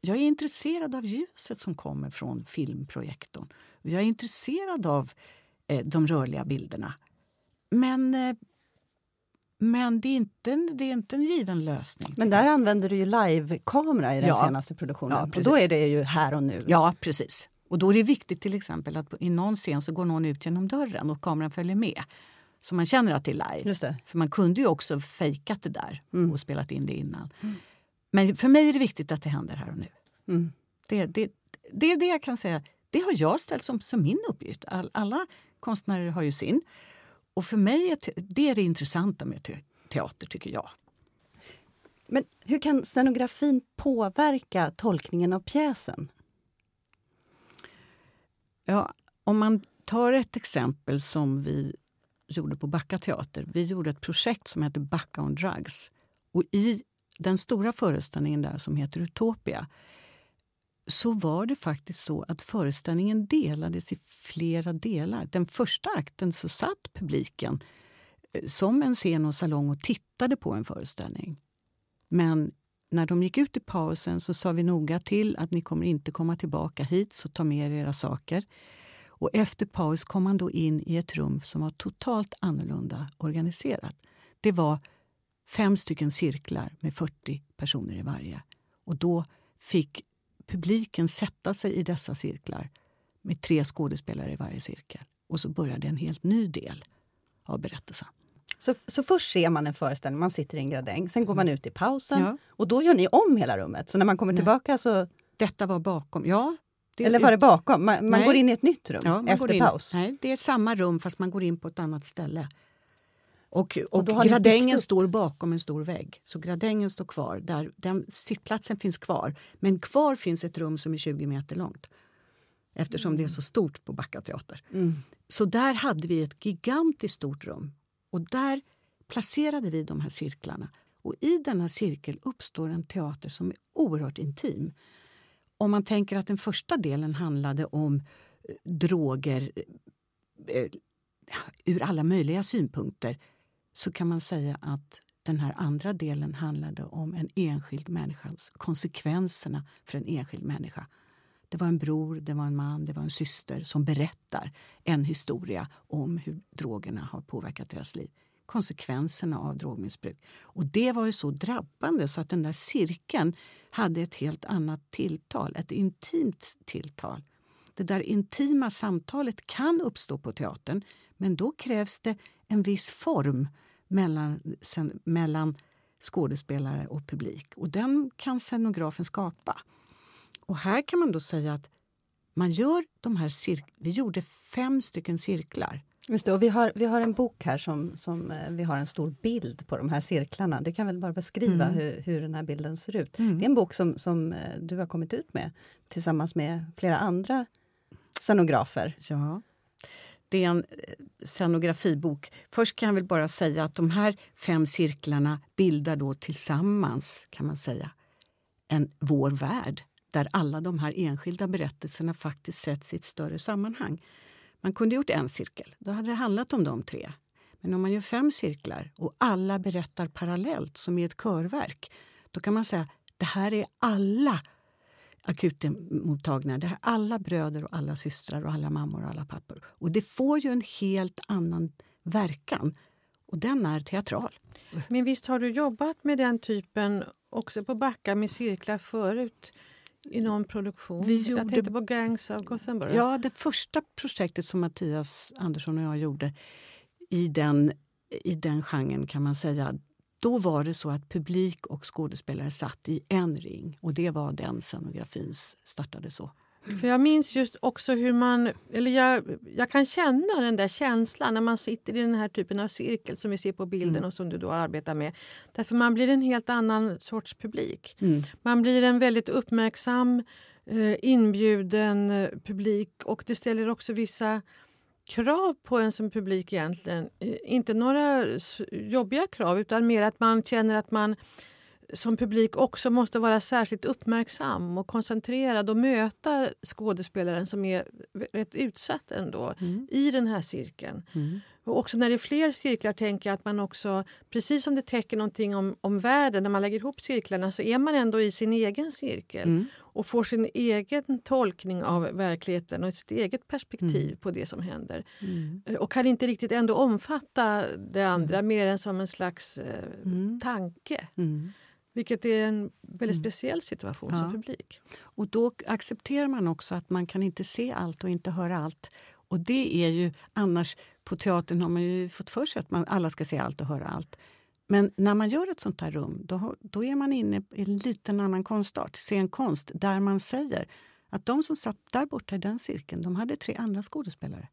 jag är intresserad av ljuset som kommer från filmprojektorn. Jag är intresserad av eh, de rörliga bilderna. Men, eh, Men det är, inte, det är inte en given lösning. Men där använder du ju live-kamera i den Ja. senaste produktionen. Ja, och då är det ju här och nu. Ja, precis. Och då är det viktigt till exempel att i någon scen så går någon ut genom dörren och kameran följer med. Så man känner att det är live. För man kunde ju också fejkat det där Mm. och spelat in det innan. Men för mig är det viktigt att det händer här och nu. Mm. Det, det, det är det jag kan säga. Det har jag ställt som, som min uppgift. All, alla konstnärer har ju sin. Och för mig är det är det intressanta med te, teater, tycker jag. Men hur kan scenografin påverka tolkningen av pjäsen? Ja, om man tar ett exempel som vi gjorde på Backa teater. Vi gjorde ett projekt som heter Backa on drugs. Och i den stora föreställningen där som heter Utopia så var det faktiskt så att föreställningen delades i flera delar. Den första akten så satt publiken eh, som en scen och salong och tittade på en föreställning. Men när de gick ut i pausen så sa vi noga till att ni kommer inte komma tillbaka hit, så ta med er era saker. Och efter paus kom man då in i ett rum som var totalt annorlunda organiserat. Det var fem stycken cirklar med 40 personer i varje. Och då fick publiken sätta sig i dessa cirklar med tre skådespelare i varje cirkel. Och så började en helt ny del av berättelsen. Så, så först ser man en föreställning, man sitter i en gradäng, sen går man ut i pausen Ja. och då gör ni om hela rummet. Så när man kommer tillbaka så... Detta var bakom. Ja, det, Eller var det bakom? Man, man går in i ett nytt rum Ja, efter paus. Nej, det är samma rum fast man går in på ett annat ställe. Och, och, byggt gradängen står bakom en stor vägg. Så gradängen står kvar. Där, den sittplatsen finns kvar. Men kvar finns ett rum som är 20 meter långt. Eftersom det är så stort på Backa teater. Mm. Så där hade vi ett gigantiskt stort rum. Och där placerade vi de här cirklarna. Och i denna cirkel uppstår en teater som är oerhört intim. Om man tänker att den första delen handlade om eh, droger eh, ur alla möjliga synpunkter så kan man säga att den här andra delen handlade om en enskild människas konsekvenserna för en enskild människa. Det var en bror, det var en man, det var en syster som berättar en historia om hur drogerna har påverkat deras liv. Konsekvenserna av drogmissbruk. Och det var ju så drabbande så att den där cirkeln hade ett helt annat tilltal, ett intimt tilltal. Det där intima samtalet kan uppstå på teatern men då krävs det en viss form mellan, sen, mellan skådespelare och publik. Och den kan scenografen skapa. Och här kan man då säga att man gör de här cirk- Vi gjorde fem stycken cirklar. Just det, och vi har, vi har en bok här som, som eh, vi har en stor bild på de här cirklarna. Du kan väl bara beskriva Mm. hur, hur den här bilden ser ut. Mm. Det är en bok som, som eh, du har kommit ut med tillsammans med flera andra scenografer. Ja. Det är en eh, scenografibok. Först kan jag väl bara säga att de här fem cirklarna bildar då tillsammans, kan man säga, en vår värld där alla de här enskilda berättelserna faktiskt sätts i ett större sammanhang. Man kunde gjort en cirkel, då hade det handlat om de tre. Men om man gör fem cirklar och alla berättar parallellt som i ett körverk, då kan man säga det här är alla akutmottagningar. Det här är alla bröder och alla systrar och alla mammor och alla pappor. Och det får ju en helt annan verkan. Och den är teatral. Men visst har du jobbat med den typen också på Backa med cirklar förut? I någon produktion? Vi Jag gjorde- tänkte på Gangs of Gothenburg. Ja, det första projektet som Mattias Andersson och jag gjorde i den, i den genren kan man säga, då var det så att publik och skådespelare satt i en ring. Och det var den scenografin startade så. För jag minns just också hur man... Eller jag, jag kan känna den där känslan när man sitter i den här typen av cirkel som vi ser på bilden Mm. och som du då arbetar med. Därför man blir en helt annan sorts publik. Mm. Man blir en väldigt uppmärksam, eh, inbjuden eh, publik och det ställer också vissa krav på en som publik egentligen. Eh, Inte några jobbiga krav utan mer att man känner att man som publik också måste vara särskilt uppmärksam och koncentrerad och möta skådespelaren som är rätt utsatt ändå Mm. i den här cirkeln. Mm. Och också när det är fler cirklar tänker jag att man också, precis som det täcker någonting om, om världen, när man lägger ihop cirklarna så är man ändå i sin egen cirkel. Mm. Och får sin egen tolkning av verkligheten och sitt eget perspektiv Mm. på det som händer. Mm. Eh, Och kan inte riktigt ändå omfatta det andra mer än som en slags eh, Mm. tanke. Mm. Vilket är en väldigt Mm. speciell situation Ja. som publik. Och då accepterar man också att man kan inte se allt och inte höra allt. Och det är ju annars, på teatern har man ju fått för sig att man, alla ska se allt och höra allt. Men när man gör ett sånt här rum, då, då är man inne i en liten annan konstart, scenkonst, där man säger att de som satt där borta i den cirkeln, de hade tre andra skådespelare.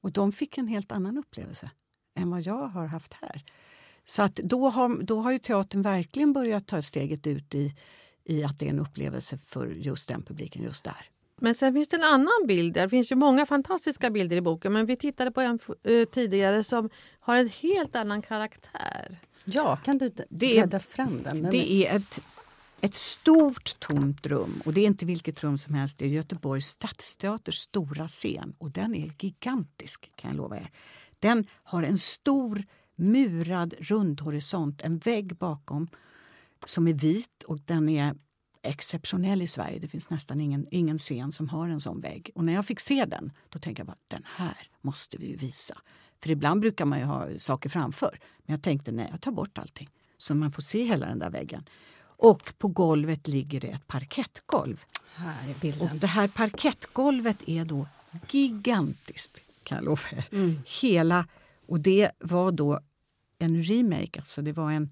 Och de fick en helt annan upplevelse än vad jag har haft här. Så att då, har, då har ju teatern verkligen börjat ta steget ut i, i att det är en upplevelse för just den publiken just där. Men sen finns det en annan bild. där. Det finns ju många fantastiska bilder i boken men vi tittade på en tidigare som har en helt annan karaktär. Ja, kan du är- bläddra fram den? den Det är ett, ett stort tomt rum och det är inte vilket rum som helst. Det är Göteborgs stadsteaters stora scen och den är gigantisk kan jag lova er. Den har en stor murad rundhorisont, en vägg bakom som är vit och den är exceptionell i Sverige. Det finns nästan ingen, ingen scen som har en sån vägg. Och när jag fick se den, då tänkte jag bara den här måste vi ju visa. För ibland brukar man ju ha saker framför. Men jag tänkte nej, jag tar bort allting. Så man får se hela den där väggen. Och på golvet ligger det ett parkettgolv. Här är Och bilden. det här parkettgolvet är då gigantiskt, kan jag lova. Mm. Hela, och det var då en remake, alltså det var en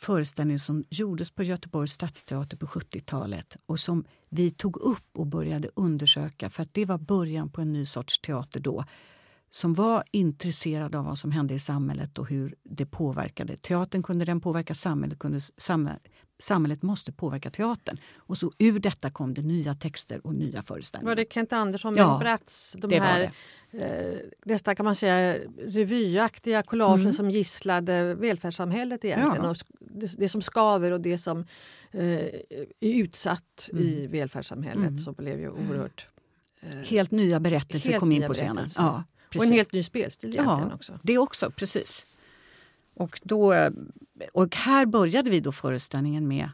föreställning som gjordes på Göteborgs stadsteater på 70-talet och som vi tog upp och började undersöka för att det var början på en ny sorts teater då som var intresserad av vad som hände i samhället och hur det påverkade. Teatern kunde den påverka samhället, kunde samhället, måste påverka teatern. Och så ur detta kom det nya texter och nya föreställningar. Var det Kent Andersson, Ja, Bengt Bratz, de här eh, nästan kan man säga revyaktiga collagen Mm. som gisslade välfärdssamhället egentligen. Ja. Och det, det som skaver och det som eh, är utsatt i Mm. välfärdssamhället Mm. som blev ju oerhört... Eh, Helt nya berättelser Helt kom in på scenen. Ja, och en helt ny spelstil egentligen Ja. också. Det också, precis. Och, då, och här började vi då föreställningen med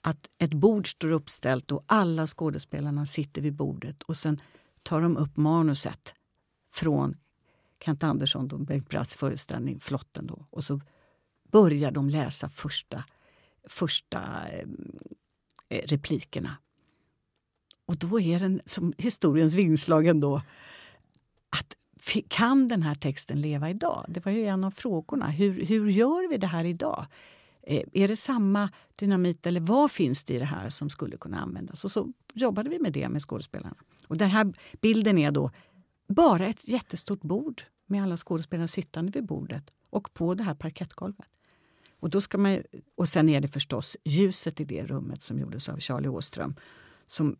att ett bord står uppställt och alla skådespelarna sitter vid bordet och sen tar de upp manuset från Kent Andersson och Bengt Bratts föreställning Flotten. Då. Och så börjar de läsa första, första eh, replikerna. Och då är den som historiens vingslag ändå att kan den här texten leva idag? Det var ju en av frågorna. Hur, hur gör vi det här idag? Eh, är det samma dynamit eller vad finns det i det här som skulle kunna användas? Och så jobbade vi med det med skådespelarna. Och den här bilden är då bara ett jättestort bord med alla skådespelare sittande vid bordet och på det här parkettgolvet. Och, då ska man, och sen är det förstås ljuset i det rummet som gjordes av Charlie Åström som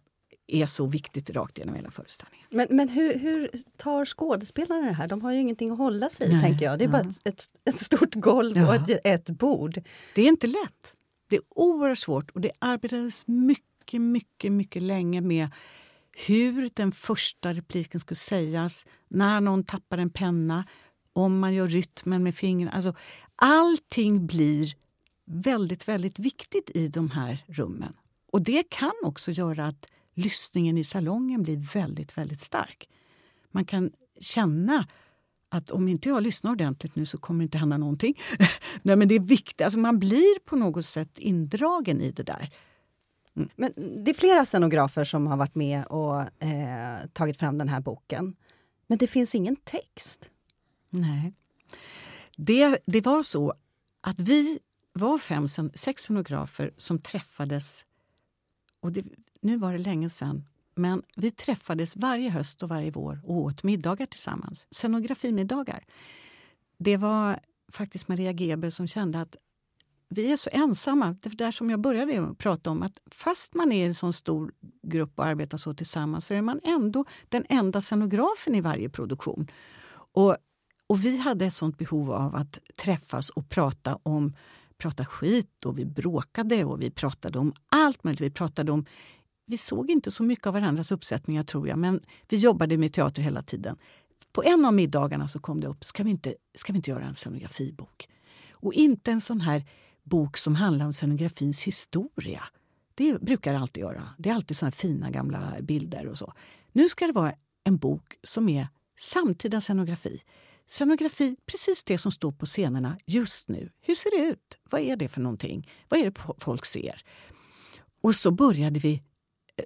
är så viktigt rakt genom hela föreställningen. Men, men hur, hur tar skådespelarna det här? De har ju ingenting att hålla sig i, tänker jag. Det är bara ja. ett, ett, ett stort golv och Ja. ett, ett bord. Det är inte lätt. Det är oerhört svårt och det arbetades mycket, mycket, mycket länge med hur den första repliken skulle sägas, när någon tappar en penna, om man gör rytmen med fingrarna. Alltså, allting blir väldigt, väldigt viktigt i de här rummen. Och det kan också göra att lyssningen i salongen blir väldigt, väldigt stark. Man kan känna att om inte jag lyssnar ordentligt nu så kommer det inte hända någonting. Nej, men det är viktigt. Alltså man blir på något sätt indragen i det där. Men det är flera scenografer som har varit med och eh, tagit fram den här boken. Men det finns ingen text. Nej. Det, det var så att vi var fem, sex scenografer som träffades. Och det, nu var det länge sedan, men vi träffades varje höst och varje vår och åt middagar tillsammans. Scenografimiddagar. Det var faktiskt Maria Geber som kände att vi är så ensamma. Det där som jag började prata om att fast man är en sån stor grupp och arbetar så tillsammans så är man ändå den enda scenografen i varje produktion. Och, och vi hade ett sånt behov av att träffas och prata om prata skit och vi bråkade och vi pratade om allt möjligt. Vi pratade om vi såg inte så mycket av varandras uppsättningar tror jag, men vi jobbade med teater hela tiden. På en av middagarna så kom det upp, ska vi inte, ska vi inte göra en scenografibok? Och inte en sån här bok som handlar om scenografins historia. Det brukar det alltid göra. Det är alltid såna fina gamla bilder och så. Nu ska det vara en bok som är samtida scenografi. Scenografi, precis det som står på scenerna just nu. Hur ser det ut? Vad är det för någonting? Vad är det folk ser? Och så började vi,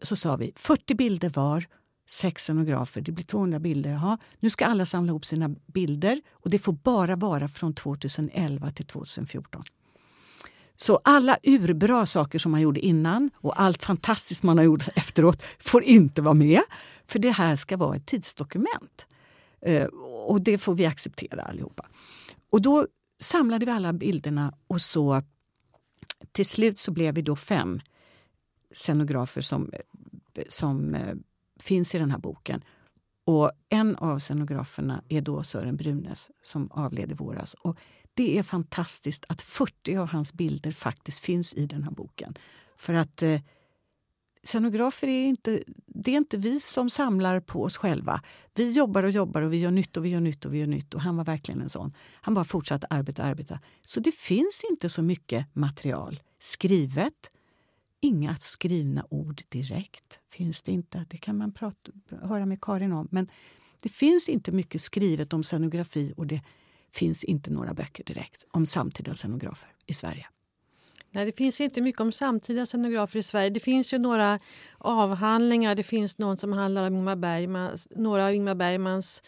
så sa vi 40 bilder var, sex scenografer, det blir 200 bilder. Aha, nu ska alla samla ihop sina bilder och det får bara vara från 2011 till 2014. Så alla urbra saker som man gjorde innan och allt fantastiskt man har gjort efteråt får inte vara med. För det här ska vara ett tidsdokument. Eh, och det får vi acceptera allihopa. Och då samlade vi alla bilderna och så till slut så blev vi då fem scenografer som, som eh, finns i den här boken. Och en av scenograferna är då Sören Brunes som avled i våras. Och det är fantastiskt att 40 av hans bilder faktiskt finns i den här boken. För att eh, scenografer är inte, det är inte vi som samlar på oss själva. Vi jobbar och jobbar och vi gör nytt och vi gör nytt och vi gör nytt. Och han var verkligen en sån. Han bara fortsatte arbeta och arbeta. Så det finns inte så mycket material skrivet. Inga skrivna ord direkt finns det inte. Det kan man prata, höra med Karin om. Men det finns inte mycket skrivet om scenografi och det finns inte några böcker direkt om samtida scenografer i Sverige. Nej, det finns inte mycket om samtida scenografer i Sverige. Det finns ju några avhandlingar. Det finns någon som handlar om Ingmar Bergman, några av Ingmar Bergmans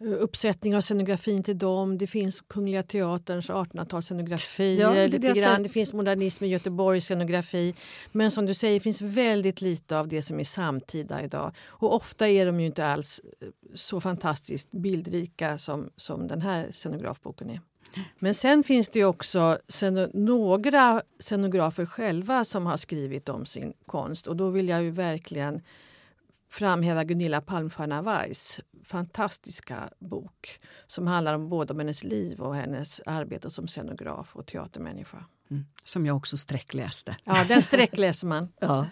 eh, uppsättningar av scenografin till dem. Det finns Kungliga Teaterns 1800-talsscenografier. Ja, det, lite grann. det finns modernism i Göteborgs scenografi. Men som du säger, finns väldigt lite av det som är samtida idag. Och ofta är de ju inte alls eh, så fantastiskt bildrika som, som den här scenografboken är. Men sen finns det också några scenografer själva som har skrivit om sin konst. Och då vill jag ju verkligen framhäva Gunilla Palmstierna Weiss fantastiska bok som handlar om både om hennes liv och hennes arbete som scenograf och teatermänniska. Mm. Som jag också sträckläste. Ja, den sträckläser man. ja.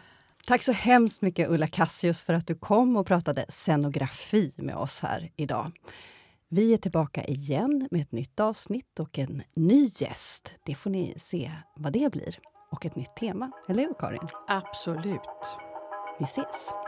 Tack så hemskt mycket Ulla Cassius för att du kom och pratade scenografi med oss här idag. Vi är tillbaka igen med ett nytt avsnitt och en ny gäst. Det får ni se vad det blir. Och ett nytt tema, eller hur Karin? Absolut. Vi ses!